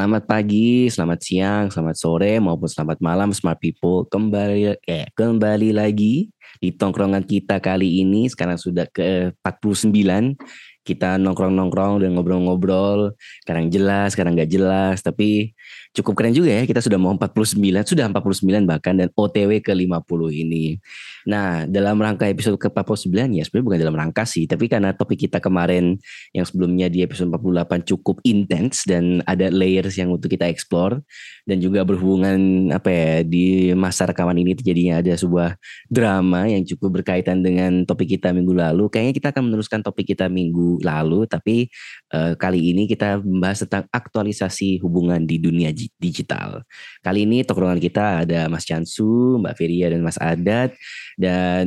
Selamat pagi, selamat siang, selamat sore maupun selamat malam smart people. Kembali eh kembali lagi di tongkrongan kita kali ini. Sekarang sudah ke 49 kita nongkrong-nongkrong dan ngobrol-ngobrol. Kadang jelas kadang nggak jelas. Tapi cukup keren juga ya kita sudah mau 49 sudah 49 bahkan dan OTW ke 50 ini. Nah dalam rangka episode ke 49 ya sebenarnya bukan dalam rangka sih tapi karena topik kita kemarin yang sebelumnya di episode 48 cukup intens dan ada layers yang untuk kita explore dan juga berhubungan apa ya di masa rekaman ini terjadinya ada sebuah drama yang cukup berkaitan dengan topik kita minggu lalu. Kayaknya kita akan meneruskan topik kita minggu lalu, tapi uh, kali ini kita membahas tentang aktualisasi hubungan di dunia digital. Kali ini tokrongan kita ada Mas Chansu, Mbak Feria dan Mas Adat dan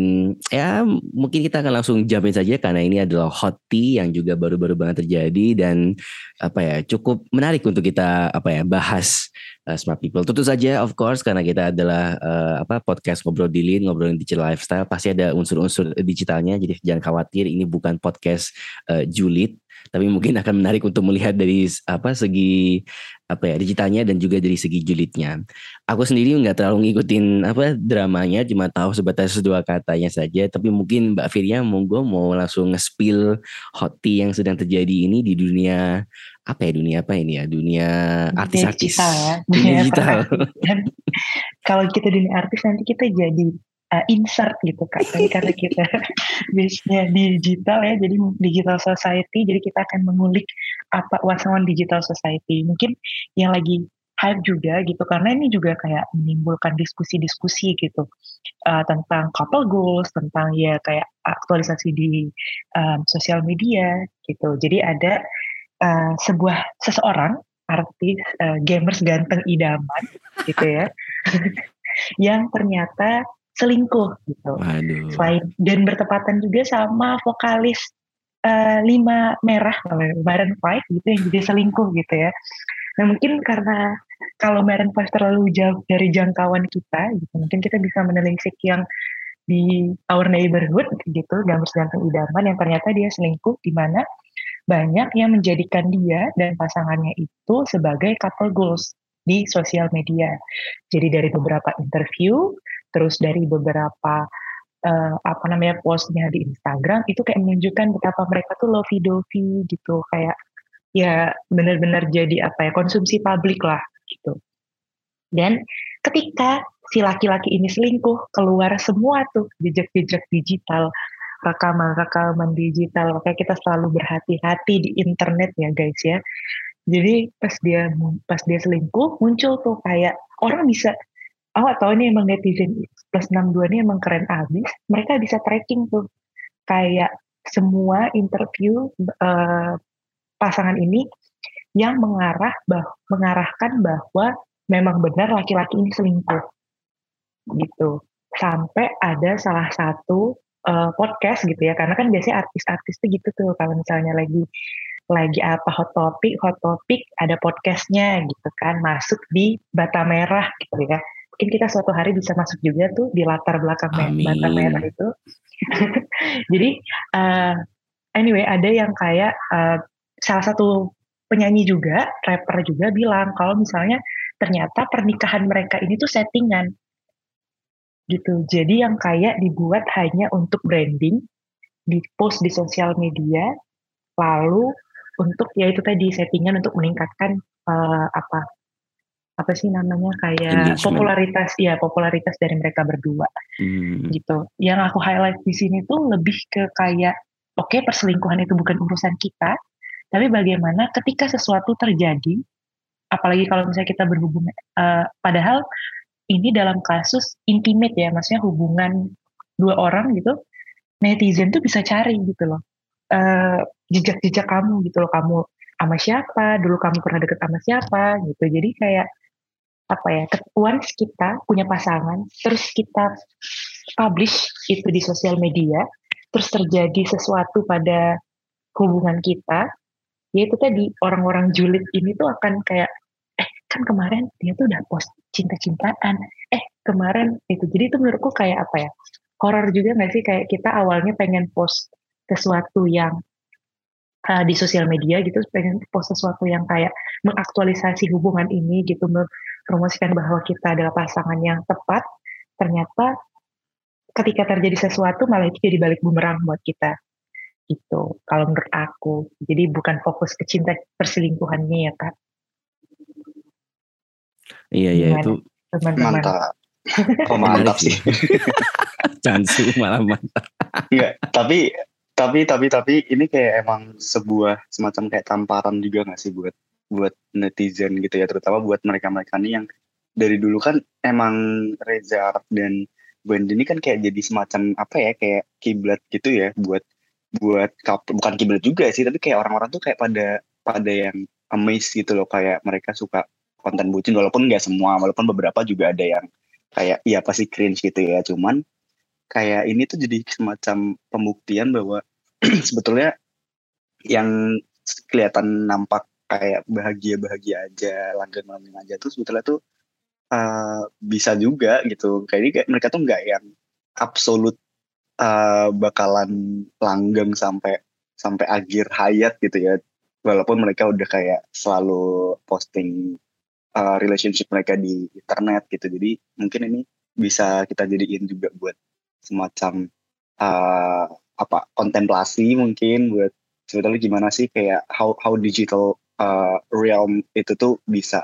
ya mungkin kita akan langsung jamin saja karena ini adalah hot tea yang juga baru-baru banget terjadi dan apa ya cukup menarik untuk kita apa ya bahas uh, smart people. Tentu saja of course karena kita adalah uh, apa podcast ngobrol di lead, ngobrolin digital lifestyle pasti ada unsur-unsur digitalnya jadi jangan khawatir ini bukan podcast uh, julid tapi mungkin akan menarik untuk melihat dari apa segi apa ya digitalnya dan juga dari segi julidnya. Aku sendiri nggak terlalu ngikutin apa dramanya, cuma tahu sebatas dua katanya saja. Tapi mungkin Mbak Firya monggo mau langsung nge-spill hot tea yang sedang terjadi ini di dunia apa ya dunia apa ini ya dunia artis-artis digital ya dunia digital. kalau kita dunia artis nanti kita jadi uh, insert gitu kak. Tapi karena kita biasanya digital ya, jadi digital society, jadi kita akan mengulik apa on digital society. Mungkin yang lagi hype juga gitu karena ini juga kayak menimbulkan diskusi-diskusi gitu uh, tentang couple goals, tentang ya kayak aktualisasi di um, sosial media gitu. Jadi ada uh, sebuah seseorang artis uh, gamers ganteng idaman gitu ya yang ternyata selingkuh gitu. Waduh. Selain dan bertepatan juga sama vokalis uh, lima merah Maroon Five gitu yang jadi selingkuh gitu ya. Nah mungkin karena kalau Maroon Five terlalu jauh dari jangkauan kita, gitu, mungkin kita bisa menelisik yang di our neighborhood gitu, gambar ganteng idaman yang ternyata dia selingkuh di mana banyak yang menjadikan dia dan pasangannya itu sebagai couple goals di sosial media. Jadi dari beberapa interview terus dari beberapa uh, apa namanya postnya di Instagram itu kayak menunjukkan betapa mereka tuh lovey dovey gitu. Kayak ya benar-benar jadi apa ya konsumsi publik lah gitu. Dan ketika si laki-laki ini selingkuh keluar semua tuh jejak-jejak digital rekaman-rekaman digital makanya kita selalu berhati-hati di internet ya guys ya. Jadi pas dia pas dia selingkuh muncul tuh kayak orang bisa oh atau ini emang netizen plus 62 ini emang keren abis. Mereka bisa tracking tuh. Kayak semua interview uh, pasangan ini yang mengarah bah mengarahkan bahwa memang benar laki-laki ini selingkuh. Gitu. Sampai ada salah satu uh, podcast gitu ya. Karena kan biasanya artis-artis tuh gitu tuh. Kalau misalnya lagi lagi apa hot topic hot topic ada podcastnya gitu kan. Masuk di bata merah gitu ya mungkin kita suatu hari bisa masuk juga tuh di latar belakang bata merah itu. Jadi uh, anyway ada yang kayak uh, salah satu penyanyi juga, rapper juga bilang kalau misalnya ternyata pernikahan mereka ini tuh settingan gitu. Jadi yang kayak dibuat hanya untuk branding, di post di sosial media, lalu untuk ya itu tadi settingan untuk meningkatkan uh, apa apa sih namanya kayak popularitas ya popularitas dari mereka berdua hmm. gitu. Yang aku highlight di sini tuh lebih ke kayak oke okay, perselingkuhan itu bukan urusan kita, tapi bagaimana ketika sesuatu terjadi, apalagi kalau misalnya kita berhubungan, uh, padahal ini dalam kasus intimate ya, maksudnya hubungan dua orang gitu, netizen tuh bisa cari gitu loh uh, jejak-jejak kamu gitu loh, kamu sama siapa, dulu kamu pernah deket sama siapa gitu. Jadi kayak apa ya once kita punya pasangan terus kita publish itu di sosial media terus terjadi sesuatu pada hubungan kita yaitu tadi orang-orang julid ini tuh akan kayak eh kan kemarin dia tuh udah post cinta-cintaan eh kemarin itu. Jadi itu menurutku kayak apa ya horor juga nggak sih? Kayak kita awalnya pengen post sesuatu yang uh, di sosial media gitu pengen post sesuatu yang kayak mengaktualisasi hubungan ini gitu mempromosikan bahwa kita adalah pasangan yang tepat ternyata ketika terjadi sesuatu malah itu jadi balik bumerang buat kita. Itu kalau menurut aku. Jadi bukan fokus ke cinta perselingkuhannya ya kak. Iya iya itu teman-teman. Mantap. Oh mantap sih. Cansu malah mantap. Enggak, tapi tapi tapi tapi ini kayak emang sebuah semacam kayak tamparan juga gak sih buat buat netizen gitu ya terutama buat mereka mereka nih yang dari dulu kan emang Reza Arab dan Band ini kan kayak jadi semacam apa ya kayak kiblat gitu ya buat buat bukan kiblat juga sih tapi kayak orang-orang tuh kayak pada pada yang amazed gitu loh kayak mereka suka konten bucin walaupun nggak semua walaupun beberapa juga ada yang kayak iya pasti cringe gitu ya cuman kayak ini tuh jadi semacam pembuktian bahwa sebetulnya yang kelihatan nampak kayak bahagia-bahagia aja, langgeng-langgeng aja tuh sebetulnya tuh uh, bisa juga gitu. Kayak ini kayak mereka tuh nggak yang absolut uh, bakalan langgeng sampai sampai akhir hayat gitu ya. Walaupun mereka udah kayak selalu posting uh, relationship mereka di internet gitu. Jadi mungkin ini bisa kita jadiin juga buat semacam uh, apa kontemplasi mungkin buat sebetulnya gimana sih kayak how how digital uh, realm itu tuh bisa.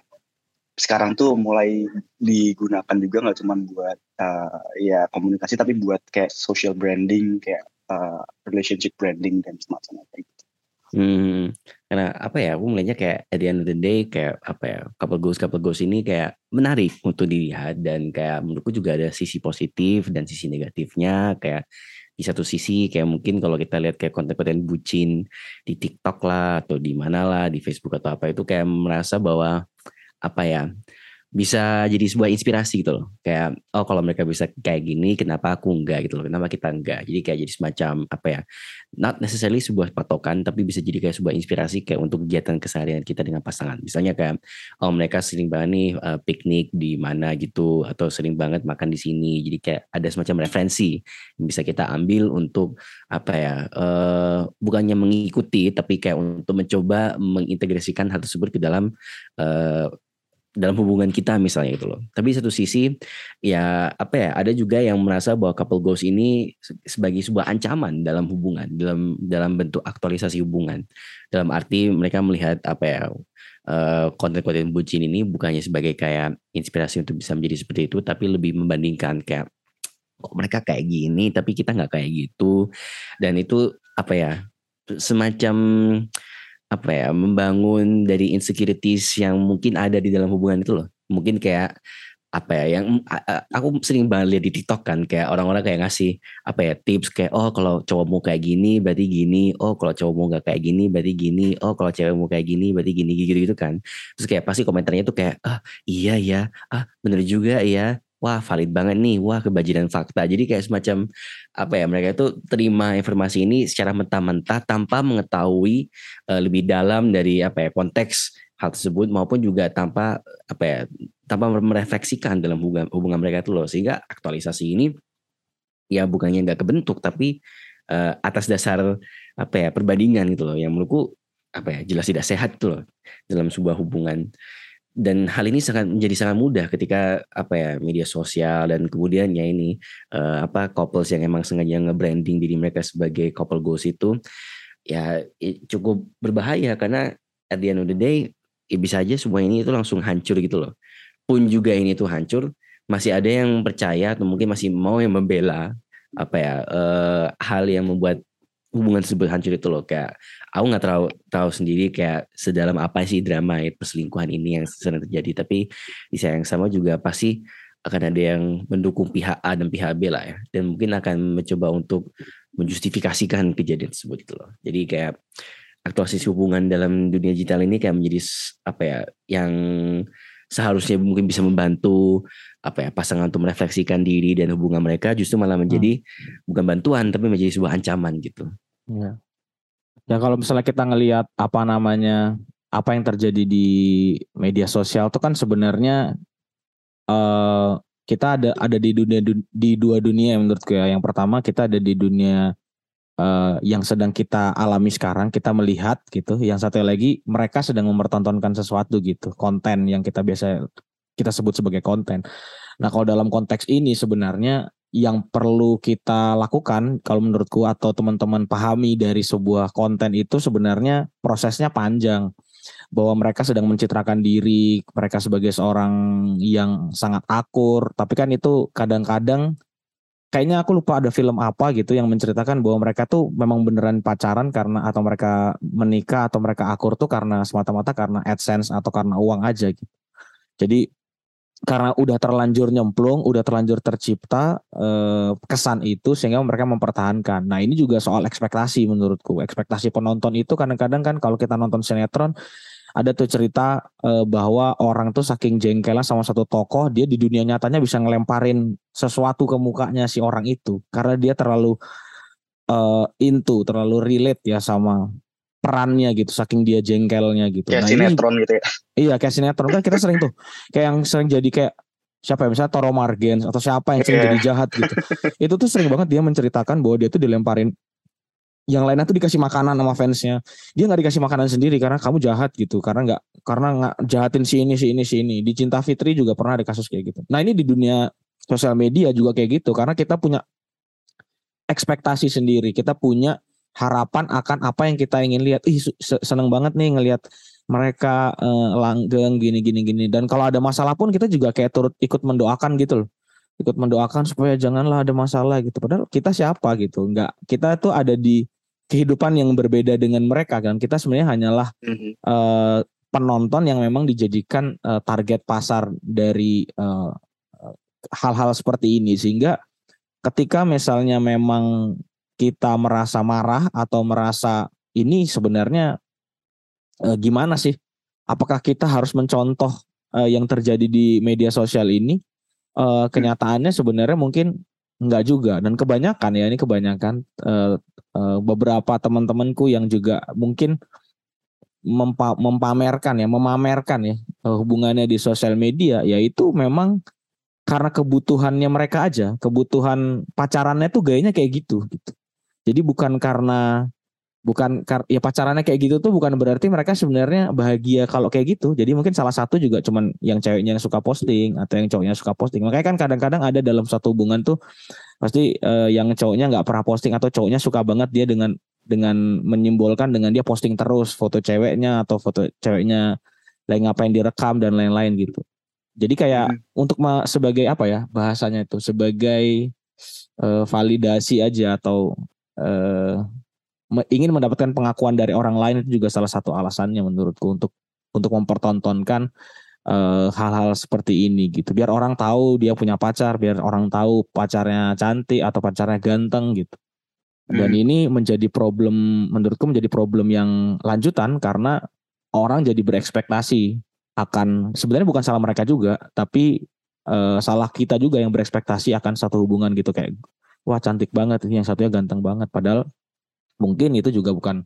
Sekarang tuh mulai digunakan juga nggak cuma buat uh, ya komunikasi tapi buat kayak social branding kayak uh, relationship branding dan semacamnya kayak gitu. Hmm, karena apa ya, aku melihatnya kayak at the end of the day kayak apa ya, couple goals couple goals ini kayak menarik untuk dilihat dan kayak menurutku juga ada sisi positif dan sisi negatifnya. Kayak di satu sisi kayak mungkin kalau kita lihat kayak konten-konten bucin di TikTok lah atau di mana lah di Facebook atau apa itu kayak merasa bahwa apa ya bisa jadi sebuah inspirasi gitu loh. Kayak oh kalau mereka bisa kayak gini, kenapa aku enggak gitu loh? Kenapa kita enggak? Jadi kayak jadi semacam apa ya? Not necessarily sebuah patokan, tapi bisa jadi kayak sebuah inspirasi kayak untuk kegiatan keseharian kita dengan pasangan. Misalnya kayak oh mereka sering banget nih uh, piknik di mana gitu, atau sering banget makan di sini. Jadi kayak ada semacam referensi yang bisa kita ambil untuk apa ya? Uh, bukannya mengikuti, tapi kayak untuk mencoba mengintegrasikan hal tersebut ke dalam uh, dalam hubungan kita misalnya itu loh. Tapi satu sisi ya apa ya ada juga yang merasa bahwa couple goals ini sebagai sebuah ancaman dalam hubungan dalam dalam bentuk aktualisasi hubungan. Dalam arti mereka melihat apa ya eh, konten-konten bucin ini bukannya sebagai kayak inspirasi untuk bisa menjadi seperti itu tapi lebih membandingkan kayak kok mereka kayak gini tapi kita nggak kayak gitu dan itu apa ya semacam apa ya membangun dari insecurities yang mungkin ada di dalam hubungan itu loh. Mungkin kayak apa ya yang aku sering banget lihat di TikTok kan kayak orang-orang kayak ngasih apa ya tips kayak oh kalau cowok mau kayak gini berarti gini. Oh kalau cowok mau gak kayak gini berarti gini. Oh kalau cewek mau kayak gini berarti gini gitu gitu kan. Terus kayak pasti komentarnya tuh kayak ah iya ya. Ah bener juga ya wah valid banget nih, wah kebajikan fakta. Jadi kayak semacam apa ya mereka itu terima informasi ini secara mentah-mentah tanpa mengetahui uh, lebih dalam dari apa ya konteks hal tersebut maupun juga tanpa apa ya tanpa merefleksikan dalam hubungan hubungan mereka itu loh. Sehingga aktualisasi ini ya bukannya nggak kebentuk tapi uh, atas dasar apa ya perbandingan gitu loh. Yang menurutku apa ya jelas tidak sehat tuh loh dalam sebuah hubungan dan hal ini sangat menjadi sangat mudah ketika apa ya media sosial dan kemudian ya ini uh, apa couples yang emang sengaja nge-branding diri mereka sebagai couple goals itu ya cukup berbahaya karena at the end of the day ya bisa aja semua ini itu langsung hancur gitu loh. Pun juga ini tuh hancur, masih ada yang percaya atau mungkin masih mau yang membela apa ya uh, hal yang membuat hubungan tersebut hancur itu loh kayak aku nggak tahu tahu sendiri kayak sedalam apa sih drama perselingkuhan ini yang sedang terjadi. Tapi di yang sama juga pasti akan ada yang mendukung pihak A dan pihak B lah ya. Dan mungkin akan mencoba untuk menjustifikasikan kejadian tersebut itu loh. Jadi kayak aktualisasi hubungan dalam dunia digital ini kayak menjadi apa ya yang seharusnya mungkin bisa membantu apa ya pasangan untuk merefleksikan diri dan hubungan mereka justru malah menjadi hmm. bukan bantuan tapi menjadi sebuah ancaman gitu. Ya. Ya kalau misalnya kita ngelihat apa namanya apa yang terjadi di media sosial itu kan sebenarnya uh, kita ada ada di dunia di dua dunia menurutku ya. Yang pertama kita ada di dunia uh, yang sedang kita alami sekarang kita melihat gitu. Yang satu lagi mereka sedang mempertontonkan sesuatu gitu konten yang kita biasa kita sebut sebagai konten. Nah kalau dalam konteks ini sebenarnya yang perlu kita lakukan kalau menurutku atau teman-teman pahami dari sebuah konten itu sebenarnya prosesnya panjang. Bahwa mereka sedang mencitrakan diri mereka sebagai seorang yang sangat akur tapi kan itu kadang-kadang kayaknya aku lupa ada film apa gitu yang menceritakan bahwa mereka tuh memang beneran pacaran karena atau mereka menikah atau mereka akur tuh karena semata-mata karena AdSense atau karena uang aja gitu jadi karena udah terlanjur nyemplung, udah terlanjur tercipta eh, kesan itu sehingga mereka mempertahankan. Nah ini juga soal ekspektasi menurutku. Ekspektasi penonton itu kadang-kadang kan kalau kita nonton sinetron ada tuh cerita eh, bahwa orang tuh saking jengkelnya sama satu tokoh, dia di dunia nyatanya bisa ngelemparin sesuatu ke mukanya si orang itu karena dia terlalu eh, into, terlalu relate ya sama perannya gitu saking dia jengkelnya gitu. Kayak nah, sinetron ini, gitu ya. Iya kayak sinetron kan kita sering tuh kayak yang sering jadi kayak siapa ya misalnya Toro Margens atau siapa yang sering Iya. jadi jahat gitu. itu tuh sering banget dia menceritakan bahwa dia tuh dilemparin yang lainnya tuh dikasih makanan sama fansnya. Dia nggak dikasih makanan sendiri karena kamu jahat gitu. Karena nggak karena nggak jahatin si ini si ini si ini. Di Cinta Fitri juga pernah ada kasus kayak gitu. Nah ini di dunia sosial media juga kayak gitu. Karena kita punya ekspektasi sendiri. Kita punya harapan akan apa yang kita ingin lihat. Ih seneng banget nih ngelihat mereka eh, langgeng gini gini gini. Dan kalau ada masalah pun kita juga kayak turut ikut mendoakan gitu loh. Ikut mendoakan supaya janganlah ada masalah gitu. Padahal kita siapa gitu. Nggak kita tuh ada di kehidupan yang berbeda dengan mereka kan. Kita sebenarnya hanyalah Mhm. eh, penonton yang memang dijadikan eh, target pasar dari eh, hal-hal seperti ini. Sehingga ketika misalnya memang kita merasa marah atau merasa ini sebenarnya eh, gimana sih? Apakah kita harus mencontoh eh, yang terjadi di media sosial ini? Eh, kenyataannya sebenarnya mungkin enggak juga. Dan kebanyakan ya ini kebanyakan eh, beberapa teman-temanku yang juga mungkin mempa- mempamerkan ya, memamerkan ya eh, hubungannya di sosial media, yaitu memang karena kebutuhannya mereka aja, kebutuhan pacarannya tuh gayanya kayak gitu gitu. Jadi bukan karena bukan kar ya pacarannya kayak gitu tuh bukan berarti mereka sebenarnya bahagia kalau kayak gitu. Jadi mungkin salah satu juga cuman yang ceweknya yang suka posting atau yang cowoknya suka posting. Makanya kan kadang-kadang ada dalam satu hubungan tuh pasti eh, yang cowoknya nggak pernah posting atau cowoknya suka banget dia dengan dengan menyimbolkan dengan dia posting terus foto ceweknya atau foto ceweknya lagi ngapain direkam dan lain-lain gitu. Jadi kayak Hmm. untuk sebagai apa ya bahasanya itu sebagai eh, validasi aja atau me- ingin mendapatkan pengakuan dari orang lain itu juga salah satu alasannya menurutku untuk untuk mempertontonkan eh, hal-hal seperti ini gitu. Biar orang tahu dia punya pacar, biar orang tahu pacarnya cantik atau pacarnya ganteng gitu. Dan Hmm. ini menjadi problem menurutku menjadi problem yang lanjutan karena orang jadi berekspektasi akan sebenarnya bukan salah mereka juga, tapi eh, salah kita juga yang berekspektasi akan satu hubungan gitu kayak wah cantik banget ini yang satunya ganteng banget padahal mungkin itu juga bukan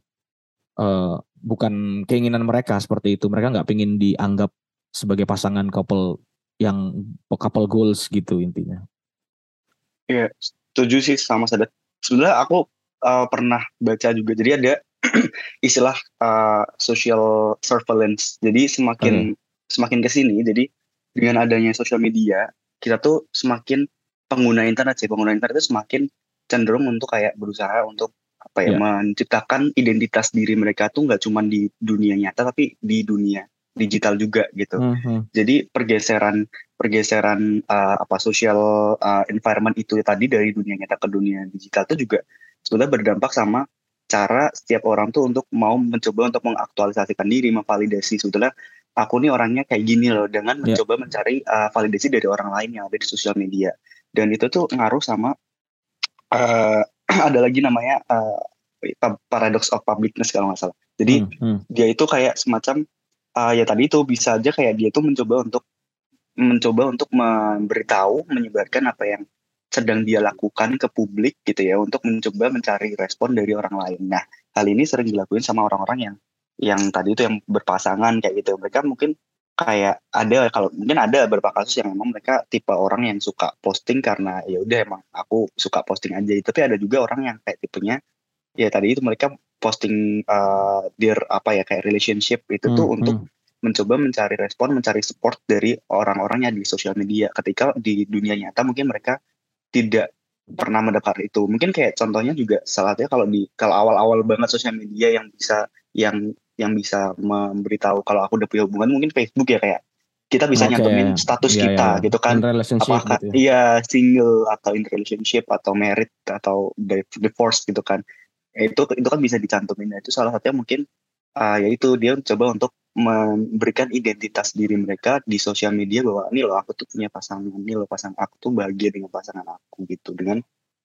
eh, bukan keinginan mereka seperti itu. Mereka nggak pingin dianggap sebagai pasangan couple yang couple goals gitu intinya. Iya, setuju sih sama Sadat. Sebenarnya aku uh, pernah baca juga. Jadi ada istilah uh, social surveillance. Jadi semakin semakin ke sini, jadi dengan adanya sosial media, kita tuh semakin pengguna internet sih, pengguna internet itu semakin cenderung untuk kayak berusaha untuk apa ya, Iya. menciptakan identitas diri mereka tuh nggak cuma di dunia nyata tapi di dunia digital juga gitu. Mhm. Jadi pergeseran pergeseran uh, apa social uh, environment itu tadi dari dunia nyata ke dunia digital itu juga sebenarnya berdampak sama cara setiap orang tuh untuk mau mencoba untuk mengaktualisasikan diri, memvalidasi sebetulnya aku nih orangnya kayak gini loh dengan Ya. mencoba mencari uh, validasi dari orang lain yang ada di sosial media. Dan itu tuh ngaruh sama uh, ada lagi namanya uh, paradox of publicness kalau nggak salah. Jadi Hmm, hmm. dia itu kayak semacam uh, ya tadi itu bisa aja kayak dia itu mencoba untuk mencoba untuk memberitahu menyebarkan apa yang sedang dia lakukan ke publik gitu ya untuk mencoba mencari respon dari orang lain. Nah hal ini sering dilakuin sama orang-orang yang yang tadi itu yang berpasangan kayak gitu. Mereka mungkin kayak ada kalau mungkin ada beberapa kasus yang memang mereka tipe orang yang suka posting karena ya udah emang aku suka posting aja. Tapi ada juga orang yang kayak tipenya ya tadi itu mereka posting uh, their apa ya kayak relationship itu tuh Hmm, untuk mencoba mencari respon, mencari support dari orang-orangnya di sosial media. Ketika di dunia nyata mungkin mereka tidak pernah mendapat itu. Mungkin kayak contohnya juga salah satunya kalau di kalau awal-awal banget sosial media yang bisa yang yang bisa memberitahu kalau aku udah punya hubungan mungkin Facebook ya kayak kita bisa Oke, nyantumin status iya, kita iya. gitu kan apakah gitu ya. iya single atau in relationship atau married atau di- divorce gitu kan itu itu kan bisa dicantumin nah, itu salah satunya mungkin ah, yaitu dia coba untuk memberikan identitas diri mereka di sosial media bahwa ini loh aku tuh punya pasangan ini loh pasangan aku tuh bahagia dengan pasangan aku gitu dengan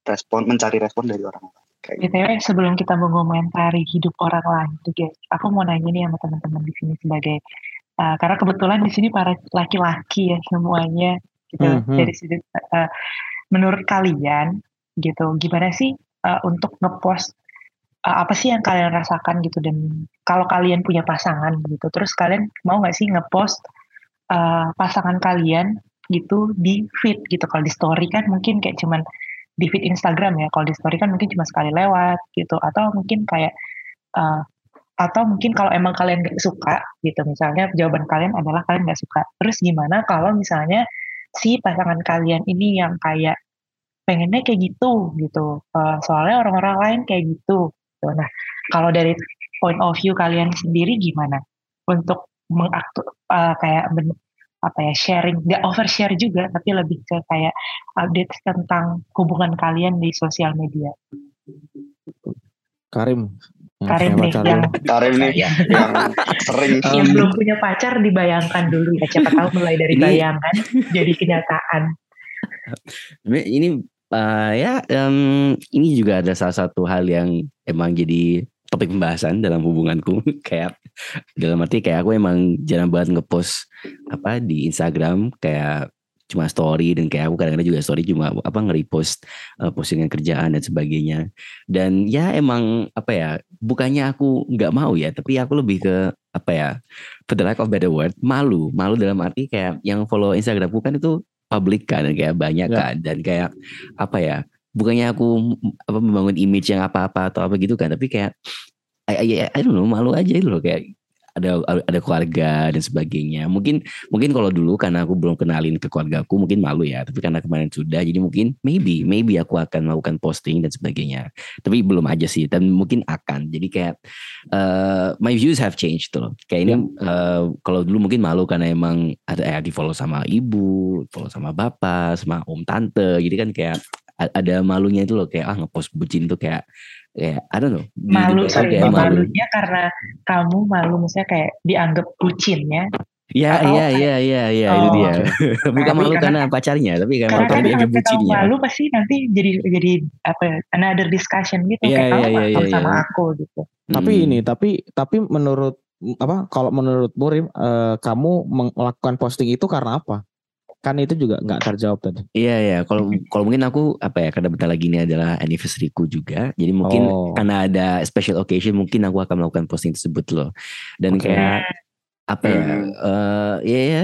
respon mencari respon dari orang-orang kayak gitu. BTW sebelum kita mengomentari hidup orang lain tuh guys, aku mau nanya nih sama teman-teman di sini sebagai uh, karena kebetulan di sini para laki-laki ya semuanya gitu Hmm, hmm. dari sudut uh, menurut kalian gitu gimana sih uh, untuk ngepost uh, apa sih yang kalian rasakan gitu dan kalau kalian punya pasangan gitu terus kalian mau nggak sih ngepost uh, pasangan kalian gitu di feed gitu? Kalau di story kan mungkin kayak cuman di feed Instagram ya kalau di story kan mungkin cuma sekali lewat gitu atau mungkin kayak uh, atau mungkin kalau emang kalian gak suka gitu misalnya jawaban kalian adalah kalian gak suka. Terus gimana kalau misalnya si pasangan kalian ini yang kayak pengennya kayak gitu gitu Uh, soalnya orang-orang lain kayak gitu gitu. nah kalau dari point of view kalian sendiri gimana untuk mengaktu uh, kayak men- apa ya sharing nggak overshare juga tapi lebih ke kayak update tentang hubungan kalian di sosial media Karim. Karim nih pacar yang. Karim nih yang, yang sering yang belum punya pacar dibayangkan dulu ya siapa tahu mulai dari Ini- bayangan jadi kenyataan ini uh, ya em, ini juga ada salah satu hal yang emang jadi topik pembahasan dalam hubunganku. Kayak dalam arti kayak aku emang jarang banget ngepost apa di Instagram. Kayak cuma story dan kayak aku kadang-kadang juga story cuma apa nge-repost uh, postingan kerjaan dan sebagainya. Dan ya emang apa ya bukannya aku nggak mau ya tapi aku lebih ke apa ya for the lack of better word malu. Malu dalam arti kayak yang follow Instagramku kan itu public kan kayak banyak Ya. kan dan kayak apa ya bukannya aku apa membangun image yang apa-apa atau apa gitu kan tapi kayak I, I, I don't know malu aja gitu loh kayak ada ada keluarga dan sebagainya. Mungkin mungkin kalau dulu karena aku belum kenalin ke keluargaku mungkin malu ya. Tapi karena kemarin sudah jadi mungkin maybe maybe aku akan melakukan posting dan sebagainya. Tapi belum aja sih dan mungkin akan. Jadi kayak uh, my views have changed tuh kayak ini uh, kalau dulu mungkin malu karena emang ada eh, di follow sama ibu follow sama bapak sama om tante jadi kan. Kayak ada malunya itu loh. Kayak ah ngepost bucin tuh kayak kayak I don't know malu di- sorry kayak malu malunya karena kamu malu misalnya kayak dianggap bucin ya Ya, Atau iya, iya, iya, iya, itu Oh. dia. Bukan malu karena- karena pacarnya, tapi karena karena kan karena dia kalau kamu bucinnya. malu pasti nanti jadi jadi apa ya, another discussion gitu Iya, kayak kamu iya, malu iya, sama iya. aku gitu Tapi Hmm. ini, tapi tapi menurut apa? Kalau menurut Murim, eh, kamu melakukan posting itu karena apa? Kan itu juga nggak terjawab tadi. Iya, iya. Kalau kalau mungkin aku apa ya? Karena bentar lagi ini adalah anniversary-ku juga. Jadi mungkin Oh. karena ada special occasion, mungkin aku akan melakukan posting tersebut loh. Dan Oke. kayak apa ya? Hmm. eh ya, ya,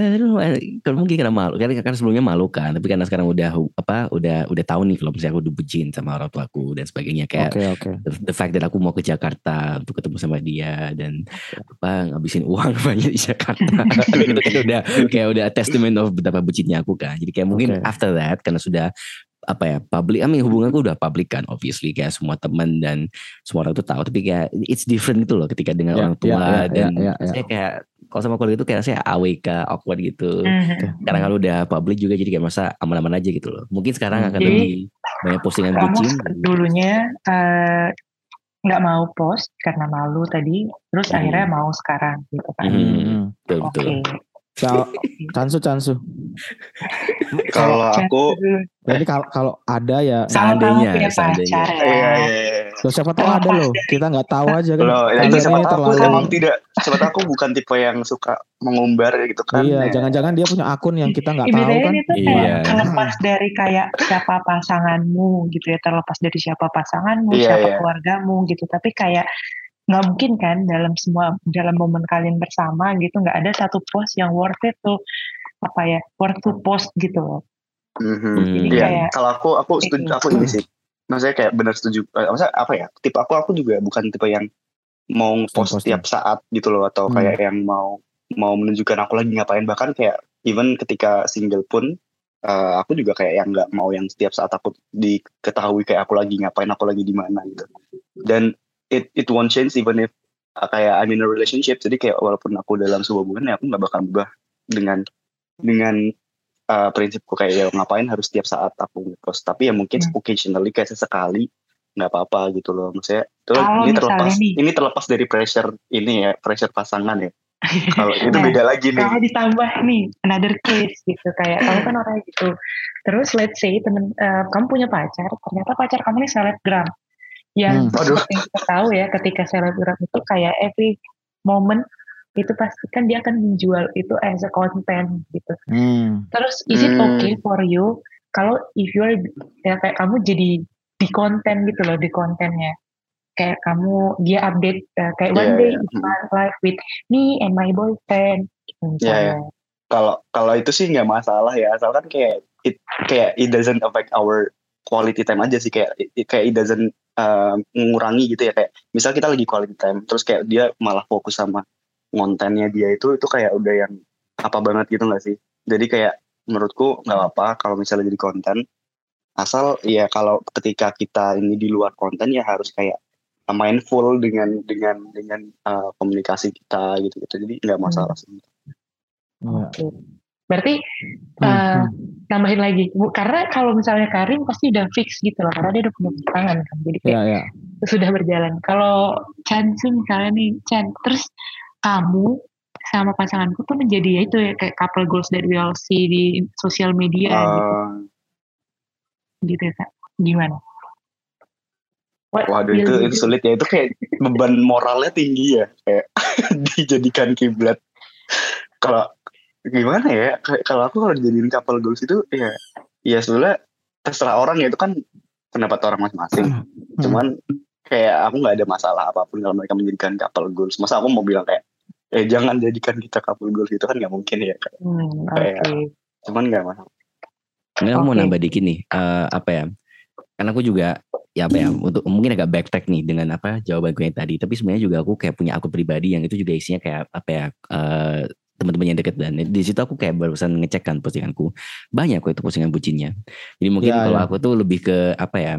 kalau mungkin karena malu. Karena kan sebelumnya malu kan. Tapi karena sekarang udah apa? Udah udah tahu nih kalau misalnya aku udah bucin sama orang tuaku dan sebagainya. Kayak Oke oke. the, the fact that aku mau ke Jakarta untuk ketemu sama dia dan apa ngabisin uang banyak di Jakarta itu kan udah kayak udah testament of betapa bucinnya aku kan jadi kayak mungkin Oke. after that karena sudah apa ya public I mean hubunganku udah public kan obviously kayak semua teman dan semua orang tuh tahu tapi kayak it's different gitu loh ketika dengan Ya, orang tua ya, ya, dan ya, ya, saya kayak kalau sama keluarga itu kayak saya AWK awkward gitu Mhm. sekarang kalau udah public juga jadi kayak masa aman-aman aja gitu loh mungkin sekarang akan Jadi, lebih banyak postingan kamu bucin dulunya eh, nggak mau post karena malu tadi terus Hmm. akhirnya mau sekarang gitu kan Mhm. Hmm. betul oke betul Cansu Cansu. kalau aku Jadi kalau kalau ada ya, Seandainya, seandainya. ya iya iya iya. loh, siapa tahu ada loh. Kita nggak tahu aja kan. Loh, itu siapa ini tahu aku terlalu- emang tidak siapa tahu aku bukan tipe yang suka mengumbar gitu kan. Iya, Ya. jangan-jangan dia punya akun yang kita nggak tahu kan. itu Iya. terlepas dari kayak siapa pasanganmu gitu ya terlepas dari siapa pasanganmu Iya, siapa iya. keluargamu gitu tapi kayak nggak mungkin kan dalam semua dalam momen kalian bersama gitu nggak ada satu post yang worth it tuh apa ya worth to post gitu loh Mhm. Hmm. jadi Iya, kayak kalau aku aku setuju Itu. aku ini sih maksudnya kayak benar setuju eh, maksudnya apa ya tipe aku aku juga bukan tipe yang mau post Posting. setiap saat gitu loh atau Hmm. kayak yang mau mau menunjukkan aku lagi ngapain bahkan kayak even ketika single pun eh, aku juga kayak yang nggak mau yang setiap saat aku diketahui kayak aku lagi ngapain aku lagi di mana gitu dan it it won't change even if uh, kayak I'm in a relationship. Jadi kayak walaupun aku dalam sebuah hubungan ya aku nggak bakal berubah dengan dengan uh, prinsipku kayak ya ngapain harus setiap saat aku ngepost. Tapi ya mungkin Hmm. occasionally kayak sesekali nggak apa-apa gitu loh. Maksudnya itu Kalau ini terlepas nih. ini terlepas dari pressure ini ya pressure pasangan ya. Kalau itu Nah, beda lagi nih. kalau ditambah nih another case gitu kayak kamu kan orangnya gitu. Terus let's say temen eh, kamu punya pacar ternyata pacar kamu nih selebgram yang Hmm. Yang kita tahu ya ketika selebgram itu kayak every moment itu pasti kan dia akan menjual itu as a content gitu Hmm. terus is it Hmm. okay for you kalau if you are ya kayak kamu jadi di konten gitu loh di kontennya kayak kamu dia update eh, kayak one Iya, day iya. it's my life with me and my boyfriend gitu Iya, misalnya. kalau kalau itu sih nggak masalah ya asalkan kayak it kayak it doesn't affect our quality time aja sih kayak it, kayak it doesn't uh, mengurangi gitu ya kayak misal kita lagi quality time terus kayak dia malah fokus sama kontennya dia itu itu kayak udah yang apa banget gitu nggak sih jadi kayak menurutku nggak apa-apa kalau misalnya jadi konten asal ya kalau ketika kita ini di luar konten ya harus kayak mindful dengan dengan dengan uh, komunikasi kita gitu gitu jadi nggak masalah sih Iya. Oke. Berarti Hmm, eh, hmm. tambahin lagi, Bu, karena kalau misalnya Karim pasti udah fix gitu loh, karena dia udah punya pasangan kan, jadi kayak Iya, iya. sudah berjalan. Kalau Chan sih misalnya nih, Chan, terus kamu sama pasanganku tuh menjadi ya itu ya kayak couple goals that we all see di sosial media gitu, Uh, gitu ya, Kak. Gimana? What Waduh itu itu sulit ya itu kayak beban moralnya tinggi ya kayak dijadikan kiblat. Kalau gimana ya kayak kalau aku kalau dijadiin couple goals itu ya ya sebenarnya terserah orang ya itu kan pendapat orang masing-masing. Cuman kayak aku nggak ada masalah apa pun kalau mereka menjadikan couple goals. Masa aku mau bilang kayak eh jangan jadikan kita couple goals itu kan nggak mungkin ya. Kayak, Hmm, oke. Kayak- cuman nggak masalah. Ini aku mau nambah dikit nih, eh, apa ya? Karena aku juga ya apa ya untuk mungkin agak backtrack nih dengan apa jawabanku yang tadi. Tapi sebenarnya juga aku kayak punya akun pribadi yang itu juga isinya kayak apa ya eh, teman-teman yang deket dan di situ aku kayak barusan ngecek kan postinganku banyak kok itu postingan bucinnya. Jadi mungkin Ya, kalau ya. aku tuh lebih ke apa ya?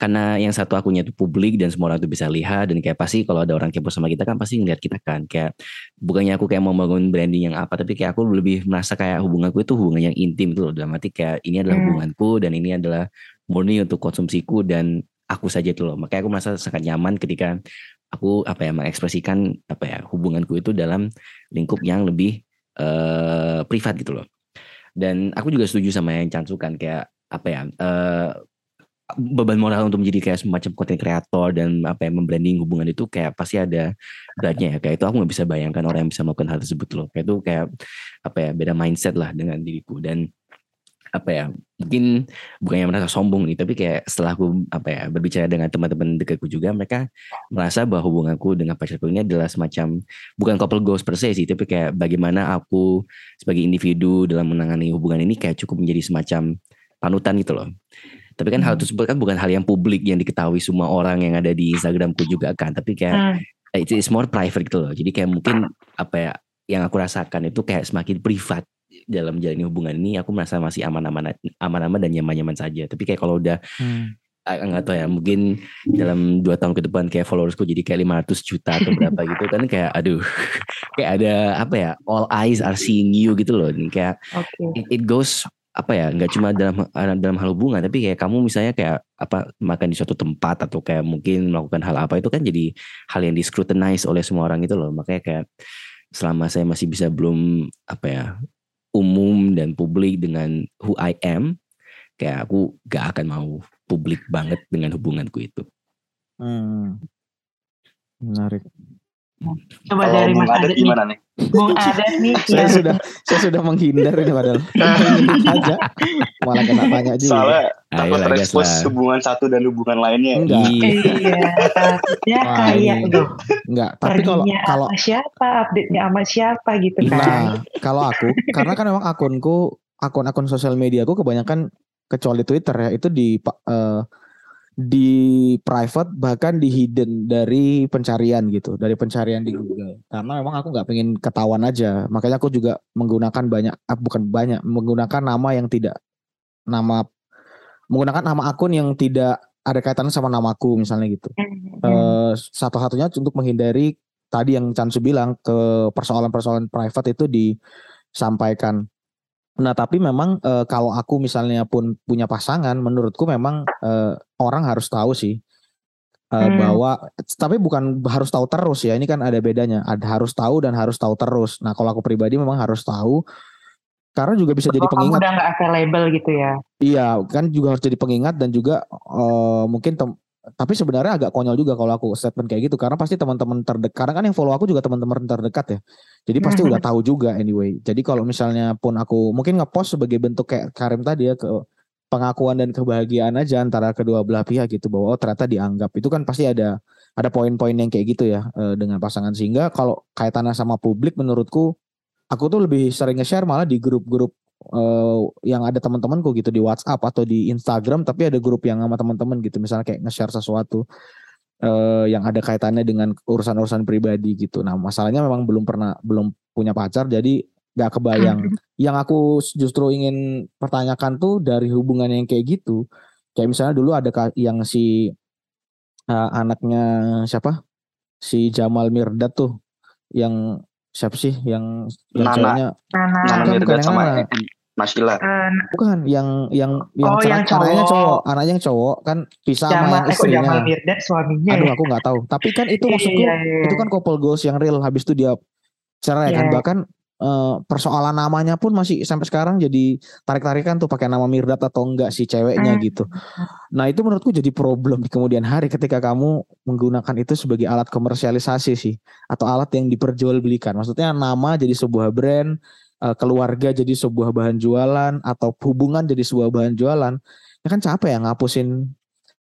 Karena yang satu akunnya itu publik dan semua orang tuh bisa lihat dan kayak pasti kalau ada orang kepo sama kita kan pasti ngeliat kita kan kayak bukannya aku kayak mau bangun branding yang apa tapi kayak aku lebih merasa kayak hubunganku itu hubungan yang intim gitu loh dalam arti kayak ini adalah Hmm. hubunganku dan ini adalah murni untuk konsumsiku dan aku saja itu loh makanya aku merasa sangat nyaman ketika aku apa ya mengekspresikan apa ya hubunganku itu dalam lingkup yang lebih eh privat gitu loh. Dan aku juga setuju sama yang Chansu kan kayak apa ya eh beban moral untuk menjadi kayak semacam konten kreator dan apa ya membranding hubungan itu kayak pasti ada beratnya ya. Kayak itu aku nggak bisa bayangkan orang yang bisa melakukan hal tersebut loh. Kayak itu kayak apa ya beda mindset lah dengan diriku. Dan apa ya mungkin bukannya merasa sombong nih tapi kayak setelah aku apa ya berbicara dengan teman-teman dekatku juga mereka merasa bahwa hubunganku dengan pacarku ini adalah semacam bukan couple goals per se sih tapi kayak bagaimana aku sebagai individu dalam menangani hubungan ini kayak cukup menjadi semacam panutan gitu loh tapi kan hal Hmm. tersebut kan bukan hal yang publik yang diketahui semua orang yang ada di Instagramku juga kan tapi kayak Hmm, it is more private gitu loh. Jadi kayak mungkin apa ya yang aku rasakan itu kayak semakin privat dalam menjalani hubungan ini aku merasa masih aman-aman aman-aman dan nyaman-nyaman saja. Tapi kayak kalau udah Hmm. nggak tahu ya mungkin dalam dua tahun ke depan kayak followersku jadi kayak 500 juta atau berapa gitu kan kayak aduh kayak ada apa ya all eyes are seeing you gitu loh kayak Oke. it, it goes apa ya nggak cuma dalam dalam hal hubungan tapi kayak kamu misalnya kayak apa makan di suatu tempat atau kayak mungkin melakukan hal apa itu kan jadi hal yang di scrutinize oleh semua orang itu loh makanya kayak selama saya masih bisa belum apa ya umum dan publik dengan who I am kayak aku gak akan mau publik banget dengan hubunganku itu Hmm. Menarik. Coba Kalau dari Mas nih. gimana nih? Bung Adat nih Saya sudah saya sudah menghindar ini padahal. Aja. Malah kena tanya juga. Soalnya takut terekspos hubungan satu dan hubungan lainnya. Enggak. Iya. Iya, Wah, kayak tuh Enggak, tapi kalau perginya kalau sama siapa, update-nya sama siapa gitu kan. Nah, kalau aku, karena kan memang akunku, akun-akun sosial mediaku kebanyakan kecuali Twitter ya, itu di eh, di private bahkan di hidden dari pencarian gitu dari pencarian di Google karena memang aku nggak pengen ketahuan aja makanya aku juga menggunakan banyak ah, bukan banyak menggunakan nama yang tidak nama menggunakan nama akun yang tidak ada kaitannya sama namaku misalnya gitu Hmm. Eh, satu-satunya untuk menghindari tadi yang Chansu bilang ke persoalan-persoalan private itu disampaikan. Nah tapi memang eh, kalau aku misalnya pun punya pasangan, menurutku memang eh, orang harus tahu sih eh, Hmm. bahwa tapi bukan harus tahu terus ya. Ini kan ada bedanya. Ada harus tahu dan harus tahu terus. Nah kalau aku pribadi memang harus tahu karena juga bisa jadi Bahwa kamu pengingat. udah nggak available gitu ya. Iya, kan juga harus jadi pengingat dan juga eh, mungkin tem- tapi sebenarnya agak konyol juga kalau aku statement kayak gitu karena pasti teman-teman terdekat karena kan yang follow aku juga teman-teman terdekat ya. Jadi pasti udah tahu juga anyway. Jadi kalau misalnya pun aku mungkin ngepost sebagai bentuk kayak Karim tadi ya ke pengakuan dan kebahagiaan aja antara kedua belah pihak gitu bahwa oh ternyata dianggap itu kan pasti ada ada poin-poin yang kayak gitu ya eh, dengan pasangan sehingga kalau kaitannya sama publik menurutku aku tuh lebih sering nge-share malah di grup-grup eh, yang ada teman-temanku gitu di WhatsApp atau di Instagram tapi ada grup yang sama teman-teman gitu misalnya kayak nge-share sesuatu eh, yang ada kaitannya dengan urusan-urusan pribadi gitu. Nah, masalahnya memang belum pernah belum punya pacar jadi gak kebayang. yang aku justru ingin pertanyakan tuh dari hubungan yang kayak gitu. Kayak misalnya dulu ada yang si eh, anaknya siapa? Si Jamal Mirdad tuh yang siapa sih yang yang Nana. ceweknya Nana. Nana sama mana. Masila. Eh, Bukan yang yang yang Oh, yang celak- anaknya cowok. cowok, anaknya yang cowok kan pisah sama yang eh istrinya. Jamal Mirdad suaminya Aduh ya? aku nggak tahu. Tapi kan itu Iya, maksudku iya, iya. itu kan couple goals yang real habis itu dia cerai kan Iya. bahkan eh, persoalan namanya pun masih sampai sekarang jadi tarik-tarikan tuh pakai nama Mirdad atau enggak si ceweknya Hmm. gitu. Nah itu menurutku jadi problem di kemudian hari ketika kamu menggunakan itu sebagai alat komersialisasi sih atau alat yang diperjualbelikan. Maksudnya nama jadi sebuah brand, eh, keluarga jadi sebuah bahan jualan atau hubungan jadi sebuah bahan jualan. Ya kan capek ya ngapusin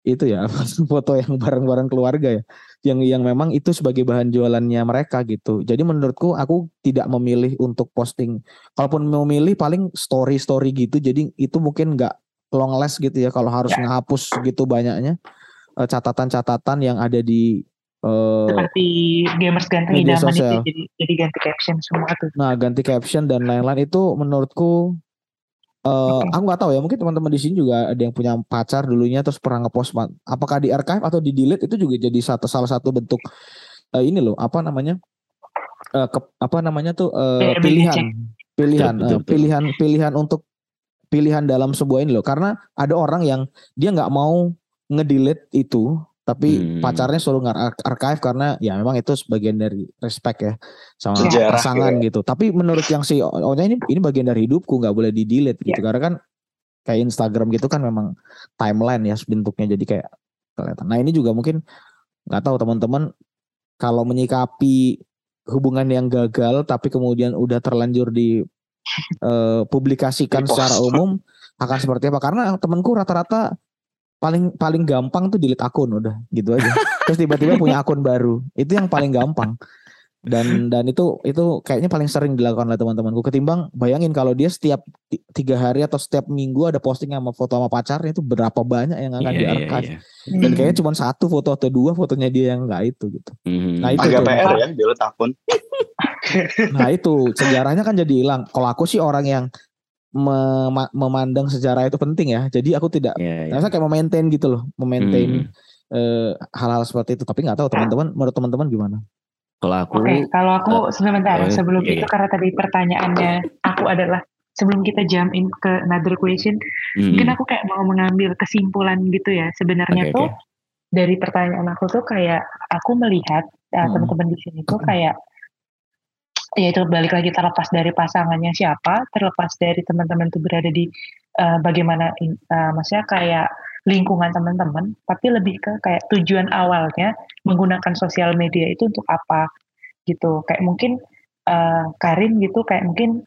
itu ya foto yang bareng-bareng keluarga ya yang yang memang itu sebagai bahan jualannya mereka gitu. Jadi menurutku aku tidak memilih untuk posting. Kalaupun memilih paling story story gitu. Jadi itu mungkin nggak long last gitu ya kalau harus Ya. ngehapus gitu banyaknya eh, catatan-catatan yang ada di eh, Seperti gamers ganti Media idaman itu sosial. jadi, jadi ganti caption semua tuh. nah ganti caption dan lain-lain itu menurutku eh Oke. aku nggak tahu ya mungkin teman-teman di sini juga ada yang punya pacar dulunya terus pernah ngepost apakah di archive atau di delete itu juga jadi satu salah satu bentuk eh, ini loh apa namanya eh, ke- apa namanya tuh eh, Iya, pilihan pilihan Betul, betul, betul. pilihan pilihan untuk pilihan dalam sebuah ini loh karena ada orang yang dia nggak mau ngedelete itu tapi Hmm. pacarnya selalu ngar archive karena ya memang itu sebagian dari respect ya sama Sejarah pasangan gitu. Tapi menurut yang si oh ini ini bagian dari hidupku nggak boleh di delete gitu karena kan kayak Instagram gitu kan memang timeline ya bentuknya. Jadi kayak kelihatan. Nah ini juga mungkin nggak tahu teman-teman kalau menyikapi hubungan yang gagal tapi kemudian udah terlanjur di eh, publikasikan secara umum akan seperti apa? Karena temanku rata-rata paling paling gampang tuh delete akun udah gitu aja terus tiba-tiba punya akun baru itu yang paling gampang dan dan itu itu kayaknya paling sering dilakukan oleh teman-temanku ketimbang bayangin kalau dia setiap ti- tiga hari atau setiap minggu ada posting sama foto sama pacarnya itu berapa banyak yang akan di iya, archive iya. dan Hmm. kayaknya cuma satu foto atau dua fotonya dia yang enggak itu gitu Mhm. Nah, itu Agak tuh. PR ya, delete akun. Nah itu sejarahnya kan jadi hilang. Kalau aku sih orang yang mema- memandang sejarah itu penting ya. Jadi aku tidak, Iya, iya. saya kayak memaintain gitu loh, memaintain Hmm. eh, hal-hal seperti itu. Tapi nggak tahu teman-teman, menurut teman-teman gimana? Kalau aku Oke, kalau aku sebentar oh, sebelum iya, itu iya. karena tadi pertanyaannya aku adalah sebelum kita jump in ke another question, mhm. mungkin aku kayak mau mengambil kesimpulan gitu ya. Sebenarnya Oke, tuh oke. dari pertanyaan aku tuh kayak aku melihat uh, Hmm. teman-teman di sini tuh kayak ya itu balik lagi terlepas dari pasangannya siapa, terlepas dari teman-teman tuh berada di uh, bagaimana uh, maksudnya kayak lingkungan teman-teman, tapi lebih ke kayak tujuan awalnya menggunakan sosial media itu untuk apa gitu. Kayak mungkin uh, Karin gitu kayak mungkin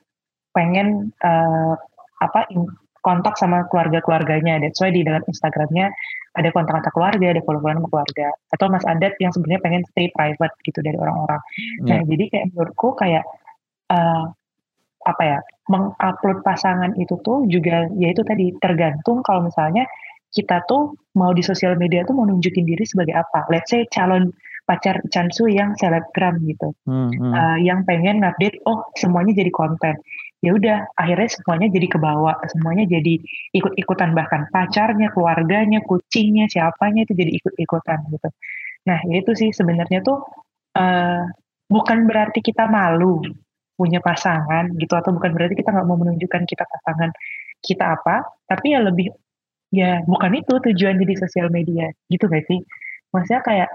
pengen uh, apa in- kontak sama keluarga-keluarganya. That's why di dalam Instagramnya ada kontak-kontak keluarga, ada follow-followan sama keluarga. Atau Mas Adat yang sebenarnya pengen stay private gitu dari orang-orang. Nah, Ya. jadi kayak menurutku kayak eh, apa ya, mengupload pasangan itu tuh juga ya itu tadi tergantung kalau misalnya kita tuh mau di sosial media tuh mau nunjukin diri sebagai apa. Let's say calon pacar Chansu yang selebgram gitu, Hmm, hmm. uh, yang pengen ngupdate, oh semuanya jadi konten. Ya udah, akhirnya semuanya jadi kebawa, semuanya jadi ikut-ikutan bahkan pacarnya, keluarganya, kucingnya, siapanya itu jadi ikut-ikutan gitu. Nah ya itu sih sebenarnya tuh uh, bukan berarti kita malu punya pasangan gitu atau bukan berarti kita nggak mau menunjukkan kita pasangan kita apa, tapi ya lebih ya bukan itu tujuan di sosial media gitu gak sih? Maksudnya kayak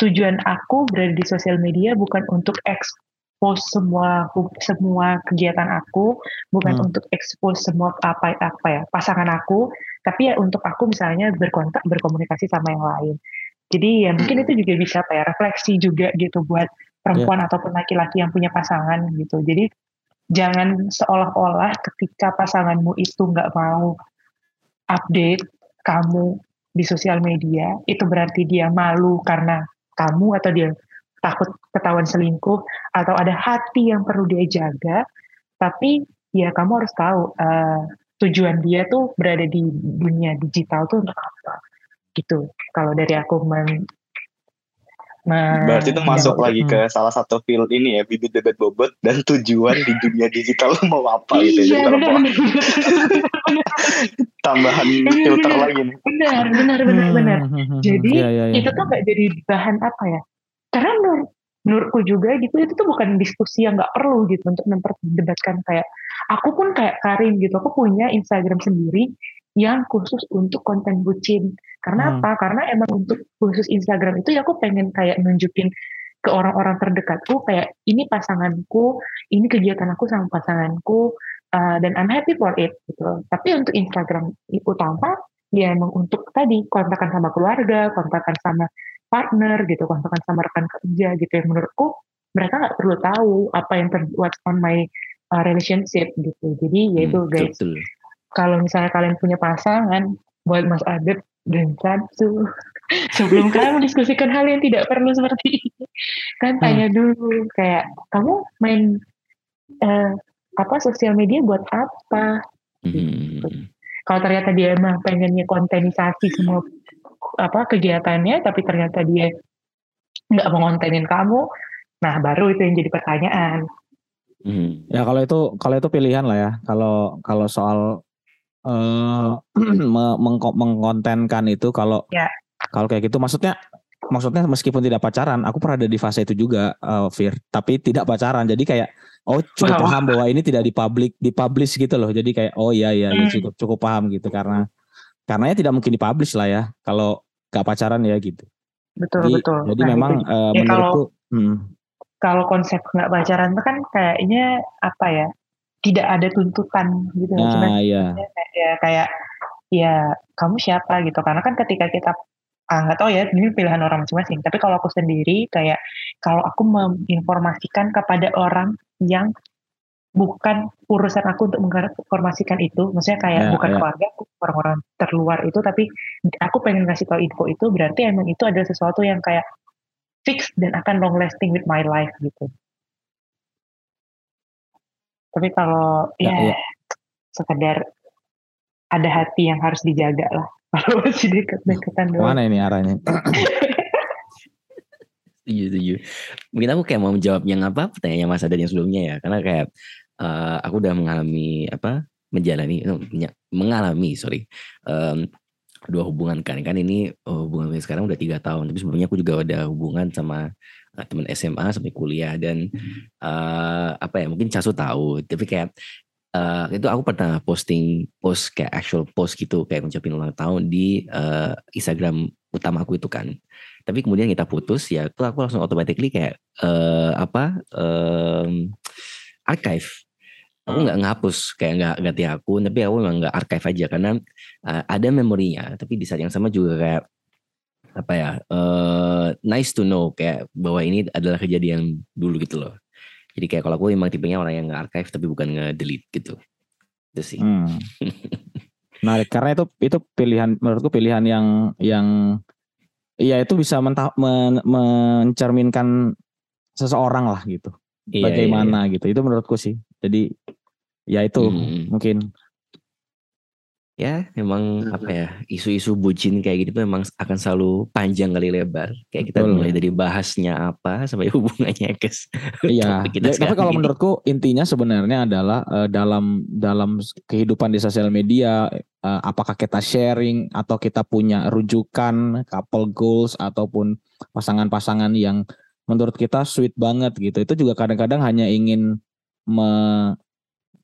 tujuan aku berada di sosial media bukan untuk expose semua semua kegiatan aku, bukan Hmm. untuk expose semua apa apa ya pasangan aku, tapi ya untuk aku misalnya berkontak berkomunikasi sama yang lain. Jadi ya mungkin itu juga bisa apa ya refleksi juga gitu buat perempuan ataupun laki-laki yang punya pasangan gitu. Jadi jangan seolah-olah ketika pasanganmu itu nggak mau update kamu di sosial media itu berarti dia malu karena kamu atau dia takut ketahuan selingkuh atau ada hati yang perlu dia jaga tapi ya kamu harus tahu eh, tujuan dia tuh berada di dunia digital tuh untuk apa gitu kalau dari aku men, men- Berarti itu masuk menjawab. lagi ke salah satu field ini ya, bibit bebet bobot dan tujuan di dunia digital mau apa gitu. Jadi iya kalau benar mau benar tambahan filter lagi nih. benar benar benar Hmm, benar hmm, hmm, Jadi, Iya, iya, iya. itu tuh nggak jadi bahan apa ya karena menurut menurutku juga gitu itu tuh bukan diskusi yang nggak perlu gitu untuk memperdebatkan kayak aku pun kayak Karin gitu aku punya Instagram sendiri yang khusus untuk konten bucin. Karena Hmm. apa? Karena emang untuk khusus Instagram itu ya aku pengen kayak nunjukin ke orang-orang terdekatku kayak ini pasanganku ini kegiatan aku sama pasanganku uh, dan I'm happy for it gitu. Tapi untuk Instagram utama ya emang untuk tadi kontakan sama keluarga kontakan sama partner gitu kontakan sama rekan kerja gitu yang menurutku mereka nggak perlu tahu apa yang ter what's on my uh, relationship gitu jadi ya itu Hmm, guys betul. kalau misalnya kalian punya pasangan buat Mas Adep dan Samsu sebelum kalian mendiskusikan hal yang tidak perlu seperti ini kan tanya dulu kayak kamu main eh, apa sosial media buat apa Hmm. kalau ternyata dia emang pengennya kontenisasi semua apa kegiatannya tapi ternyata dia nggak mau ngontenin kamu nah baru itu yang jadi pertanyaan Hmm. Ya kalau itu kalau itu pilihan lah ya. Kalau kalau soal eh me- mengko- mengkontenkan itu kalau Ya. kalau kayak gitu maksudnya maksudnya meskipun tidak pacaran, aku pernah ada di fase itu juga eh, Fir, tapi tidak pacaran. Jadi kayak oh cukup Wow. paham bahwa ini tidak dipublik dipublish gitu loh. Jadi kayak oh iya iya ya, Hmm. cukup cukup paham gitu karena karenanya tidak mungkin dipublish lah ya kalau gak pacaran ya gitu. betul Jadi, betul. jadi Nah, memang itu- Ya, menurutku hmm, kalau konsep nggak pacaran itu kan kayaknya apa ya tidak ada tuntutan gitu. Nah iya. Kayak- ya kayak ya kamu siapa? gitu. Karena kan ketika kita ah nggak tahu ya ini pilihan orang masing-masing. Tapi kalau aku sendiri kayak kalau aku menginformasikan kepada orang yang bukan urusan aku untuk menginformasikan itu maksudnya kayak Ya, bukan ya. keluarga aku orang-orang terluar itu tapi aku pengen ngasih tahu info itu berarti emang itu adalah sesuatu yang kayak fix dan akan long lasting with my life gitu tapi kalau Ya, ya, ya. sekedar ada hati yang harus dijaga lah kalau masih deket-deketan doang. Mana ini arahnya? Setuju, setuju. Mungkin aku kayak mau menjawab yang apa pertanyaannya Mas Adan yang sebelumnya ya. Karena kayak eh, aku udah mengalami apa menjalani eh, mengalami sorry em, dua hubungan kan. Kan ini hubungan sekarang udah tiga tahun. Tapi sebelumnya aku juga ada hubungan sama eh, teman SMA sampai kuliah. Dan eh, apa ya mungkin Casu tahu. Tapi kayak eh, itu aku pernah posting post kayak actual post gitu. Kayak ngucapin ulang tahun di eh, Instagram utama aku itu kan tapi kemudian kita putus ya tuh aku langsung automatically kayak eh, apa em, archive. Aku nggak ngapus kayak nggak ganti akun tapi aku memang nggak archive aja. Karena eh, ada memorinya tapi di saat yang sama juga kayak apa ya eh, nice to know kayak bahwa ini adalah kejadian dulu gitu loh. Jadi kayak kalau aku emang tipenya orang yang nggak archive tapi bukan nge-delete gitu. Itu sih. Hmm. Menarik karena itu itu pilihan menurutku pilihan yang yang ya itu bisa mentah, men- mencerminkan seseorang lah gitu. Iya, iya, Bagaimana gitu. Itu menurutku sih. Jadi ya itu Hmm. mungkin ya memang Mhm. apa ya isu-isu bucin kayak gitu memang akan selalu panjang kali lebar kayak kita Betul. mulai dari bahasnya apa sampai hubungannya ke Iya. kita Ya, tapi kalau ini. menurutku intinya sebenarnya adalah eh, dalam dalam kehidupan di sosial media eh, apakah kita sharing atau kita punya rujukan couple goals ataupun pasangan-pasangan yang menurut kita sweet banget gitu. Itu juga kadang-kadang hanya ingin me,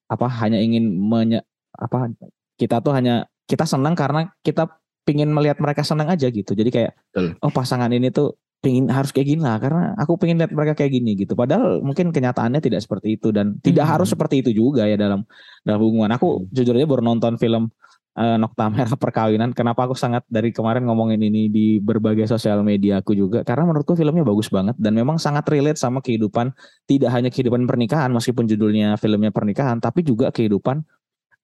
apa hanya ingin menye, apa kita tuh hanya kita senang karena kita pingin melihat mereka senang aja gitu. Jadi kayak Betul. oh pasangan ini tuh pingin harus kayak gini lah karena aku pengen lihat mereka kayak gini gitu. Padahal mungkin kenyataannya tidak seperti itu dan tidak Hmm. harus seperti itu juga ya dalam dalam hubungan. Aku jujur aja baru nonton film eh, Nokta Merah Perkawinan. Kenapa aku sangat dari kemarin ngomongin ini di berbagai sosial media aku juga karena menurutku filmnya bagus banget dan memang sangat relate sama kehidupan tidak hanya kehidupan pernikahan meskipun judulnya filmnya pernikahan tapi juga kehidupan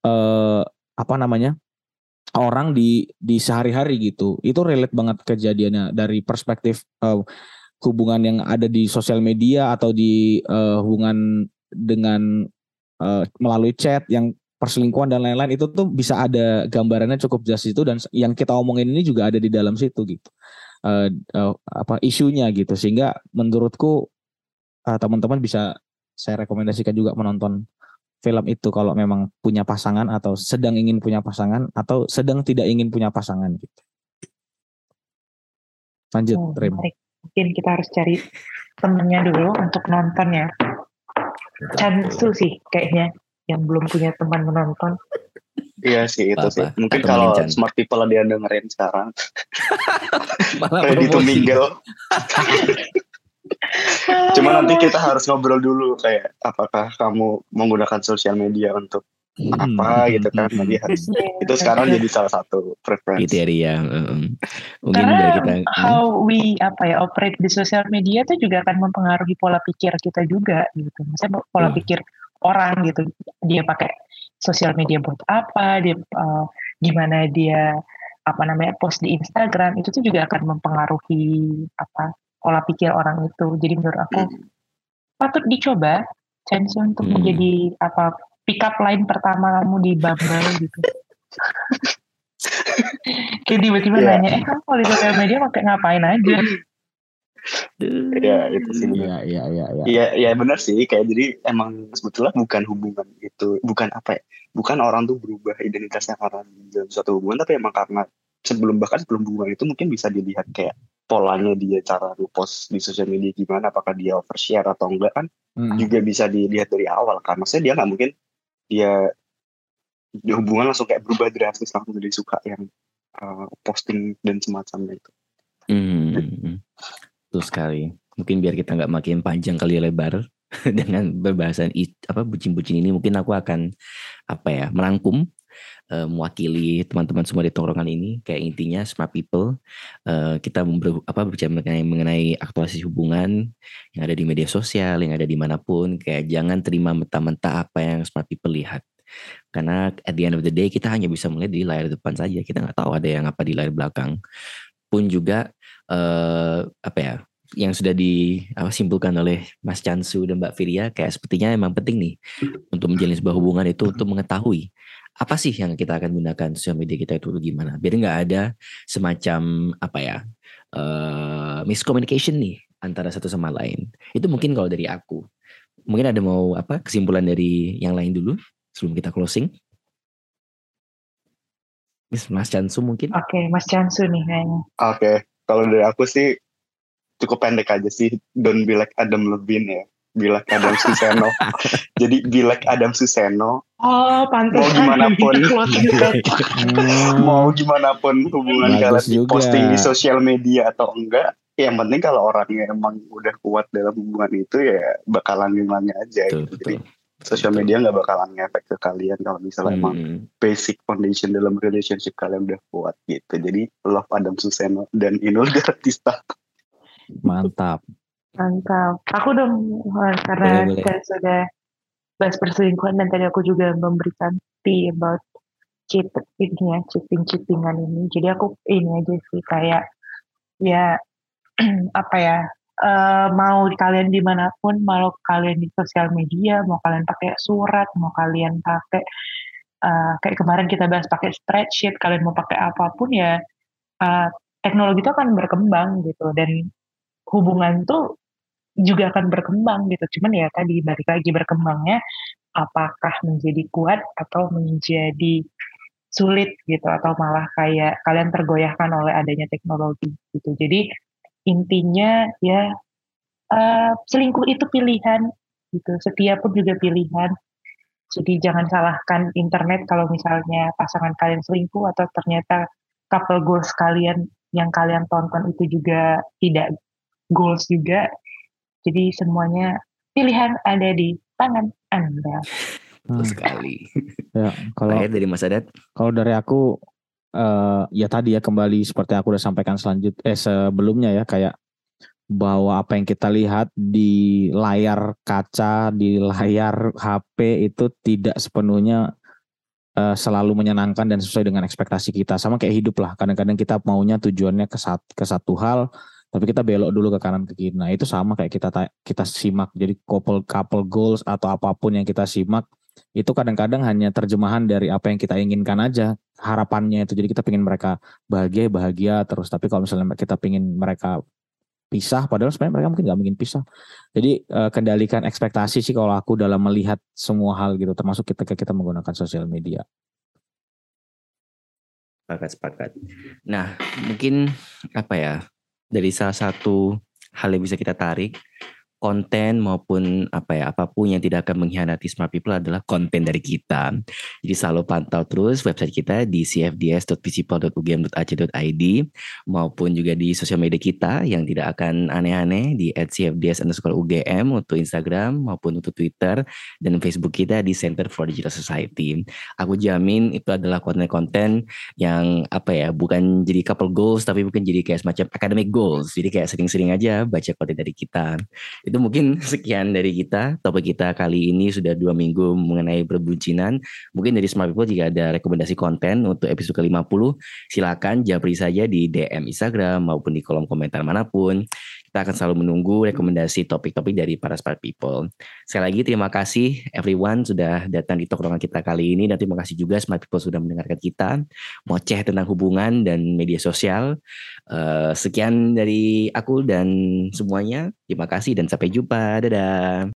eh apa namanya orang di di sehari-hari gitu. Itu relate banget kejadiannya dari perspektif eh, hubungan yang ada di sosial media atau di eh, hubungan dengan eh, melalui chat yang perselingkuhan dan lain-lain itu tuh bisa ada gambarannya cukup jelas itu dan yang kita omongin ini juga ada di dalam situ gitu. Eh, eh, apa isunya gitu. Sehingga menurutku teman-teman bisa saya rekomendasikan juga menonton film itu kalau memang punya pasangan atau sedang ingin punya pasangan atau sedang tidak ingin punya pasangan gitu. Lanjut, Oh, Rim. Mungkin kita harus cari temennya dulu untuk nonton ya. Chansu sih kayaknya yang belum punya teman menonton. Iya sih itu Apa-apa, sih. Mungkin kalau smart people ada yang dengerin sekarang, Malah ready to mingle. Cuma nanti kita harus ngobrol dulu kayak apakah kamu menggunakan sosial media untuk apa Hmm, gitu kan. hmm, Nanti harus itu sekarang jadi salah satu preference. kriteria heeh. mungkin Karena dari kita hmm, how we apa ya operate di sosial media itu juga akan mempengaruhi pola pikir kita juga gitu. Misalnya pola Hmm. pikir orang gitu. Dia pakai sosial media buat apa? Dia eh, gimana dia apa namanya post di Instagram itu tuh juga akan mempengaruhi apa pola pikir orang itu. Jadi menurut aku patut dicoba chance untuk Hmm. menjadi apa pick up line pertama kamu di Bumble gitu. Kayak tiba-tiba Iya. nanya, eh kamu kalau di sosial media pakai ngapain aja? Iya itu sih. Iya, iya, iya, iya. Iya, iya benar sih. Kayak jadi emang sebetulnya bukan hubungan itu, bukan apa ya, bukan orang tuh berubah identitasnya karena dalam suatu hubungan, tapi emang karena sebelum bahkan sebelum hubungan itu mungkin bisa dilihat kayak polanya dia cara post di sosial media gimana, apakah dia overshare atau enggak kan Hmm. juga bisa dilihat dari awal kan. Maksudnya dia nggak mungkin dia di hubungan langsung kayak berubah drastis langsung jadi suka yang uh, posting dan semacamnya itu. Hmm, betul sekali. Mungkin biar kita nggak makin panjang kali lebar dengan berbahasan apa bucin-bucin ini, mungkin aku akan apa ya merangkum, eh, mewakili teman-teman semua di tongkrongan ini. Kayak intinya smart people, eh, kita ber- apa berbicara mengenai, mengenai aktualisasi hubungan yang ada di media sosial, yang ada di mana pun. Kayak jangan terima mentah-mentah apa yang smart people lihat. Karena at the end of the day kita hanya bisa melihat di layar depan saja. Kita nggak tahu ada yang apa di layar belakang. Pun juga eh apa ya yang sudah disimpulkan oleh Mas Chansu dan Mbak Firia kayak sepertinya emang penting nih untuk menjalin sebuah hubungan itu untuk mengetahui apa sih yang kita akan gunakan sosial media kita itu gimana biar nggak ada semacam apa ya eh miscommunication nih antara satu sama lain itu mungkin kalau dari aku mungkin ada mau apa kesimpulan dari yang lain dulu sebelum kita closing Mas Mas Chansu mungkin Oke, Mas Chansu nih kayaknya. Oke, kalau dari aku sih cukup pendek aja sih. Don't be like Adam Levine ya. Be like Adam Suseno. Jadi be like Adam Suseno. Oh, pantas. Mau gimana pun. Mau gimana pun hubungan Bagus kalian juga. posting di sosial media atau enggak. Yang penting kalau orangnya emang udah kuat dalam hubungan itu ya bakalan gimana aja betul, gitu. Jadi sosial media nggak bakalan ngefek ke kalian kalau misalnya emang Hmm. basic foundation dalam relationship kalian udah kuat gitu. Jadi love Adam Suseno dan Inul Daratista. Mantap. Mantap. Aku udah karena Boleh, boleh. kita sudah bahas perselingkuhan dan tadi aku juga memberikan tea about cheat ini ya, cheating cheatingan ini. Jadi aku ini aja sih kayak ya apa ya eh, mau kalian di mana pun, mau kalian di sosial media, mau kalian pakai surat, mau kalian pakai uh, kayak kemarin kita bahas pakai spreadsheet, kalian mau pakai apa pun ya uh, teknologi itu akan berkembang gitu dan hubungan tuh juga akan berkembang gitu. Cuman ya tadi balik lagi berkembangnya apakah menjadi kuat atau menjadi sulit gitu atau malah kayak kalian tergoyahkan oleh adanya teknologi gitu. Jadi intinya ya uh, selingkuh itu pilihan gitu. Setia pun juga pilihan. Jadi jangan salahkan internet kalau misalnya pasangan kalian selingkuh atau ternyata couple goals kalian yang kalian tonton itu juga tidak goals juga. Jadi semuanya pilihan ada di tangan Anda. Hmm. sekali. Ya, kalau dari Mas Adat? Kalau dari aku uh, ya tadi ya kembali seperti aku udah sampaikan selanjut eh sebelumnya ya kayak bahwa apa yang kita lihat di layar kaca, di layar HP itu tidak sepenuhnya uh, selalu menyenangkan dan sesuai dengan ekspektasi kita. Sama kayak hidup lah. Kadang-kadang kita maunya tujuannya ke, sat, ke satu hal, tapi kita belok dulu ke kanan ke kiri. Nah itu sama kayak kita kita simak. Jadi couple couple goals atau apa pun yang kita simak itu kadang-kadang hanya terjemahan dari apa yang kita inginkan aja harapannya itu. Jadi kita pengen mereka bahagia bahagia terus. Tapi kalau misalnya kita pengen mereka pisah padahal sebenarnya mereka mungkin nggak mungkin pisah jadi uh, kendalikan ekspektasi sih kalau aku dalam melihat semua hal gitu termasuk ketika kita menggunakan sosial media sepakat sepakat nah mungkin apa ya dari salah satu hal yang bisa kita tarik konten maupun apa ya apa pun yang tidak akan mengkhianati smart people adalah konten dari kita. Jadi selalu pantau terus website kita di cfds.principal.ugm.ac.id maupun juga di sosial media kita yang tidak akan aneh-aneh di @cfds_ugm untuk Instagram maupun untuk Twitter dan Facebook kita di Center for Digital Society. Aku jamin itu adalah konten-konten yang apa ya bukan jadi couple goals tapi mungkin jadi kayak semacam academic goals. Jadi kayak sering-sering aja baca konten dari kita itu mungkin sekian dari kita. Topik kita kali ini sudah dua minggu mengenai perbucinan. Mungkin dari Smart People jika ada rekomendasi konten untuk episode ke-50, silakan japri saja di DM Instagram maupun di kolom komentar mana pun. Kita akan selalu menunggu rekomendasi topik-topik dari para smart people. Sekali lagi terima kasih everyone sudah datang di tokrongan kita kali ini dan terima kasih juga smart people sudah mendengarkan kita moceh tentang hubungan dan media sosial. Uh, sekian dari aku dan semuanya. Terima kasih dan sampai jumpa. Dadah.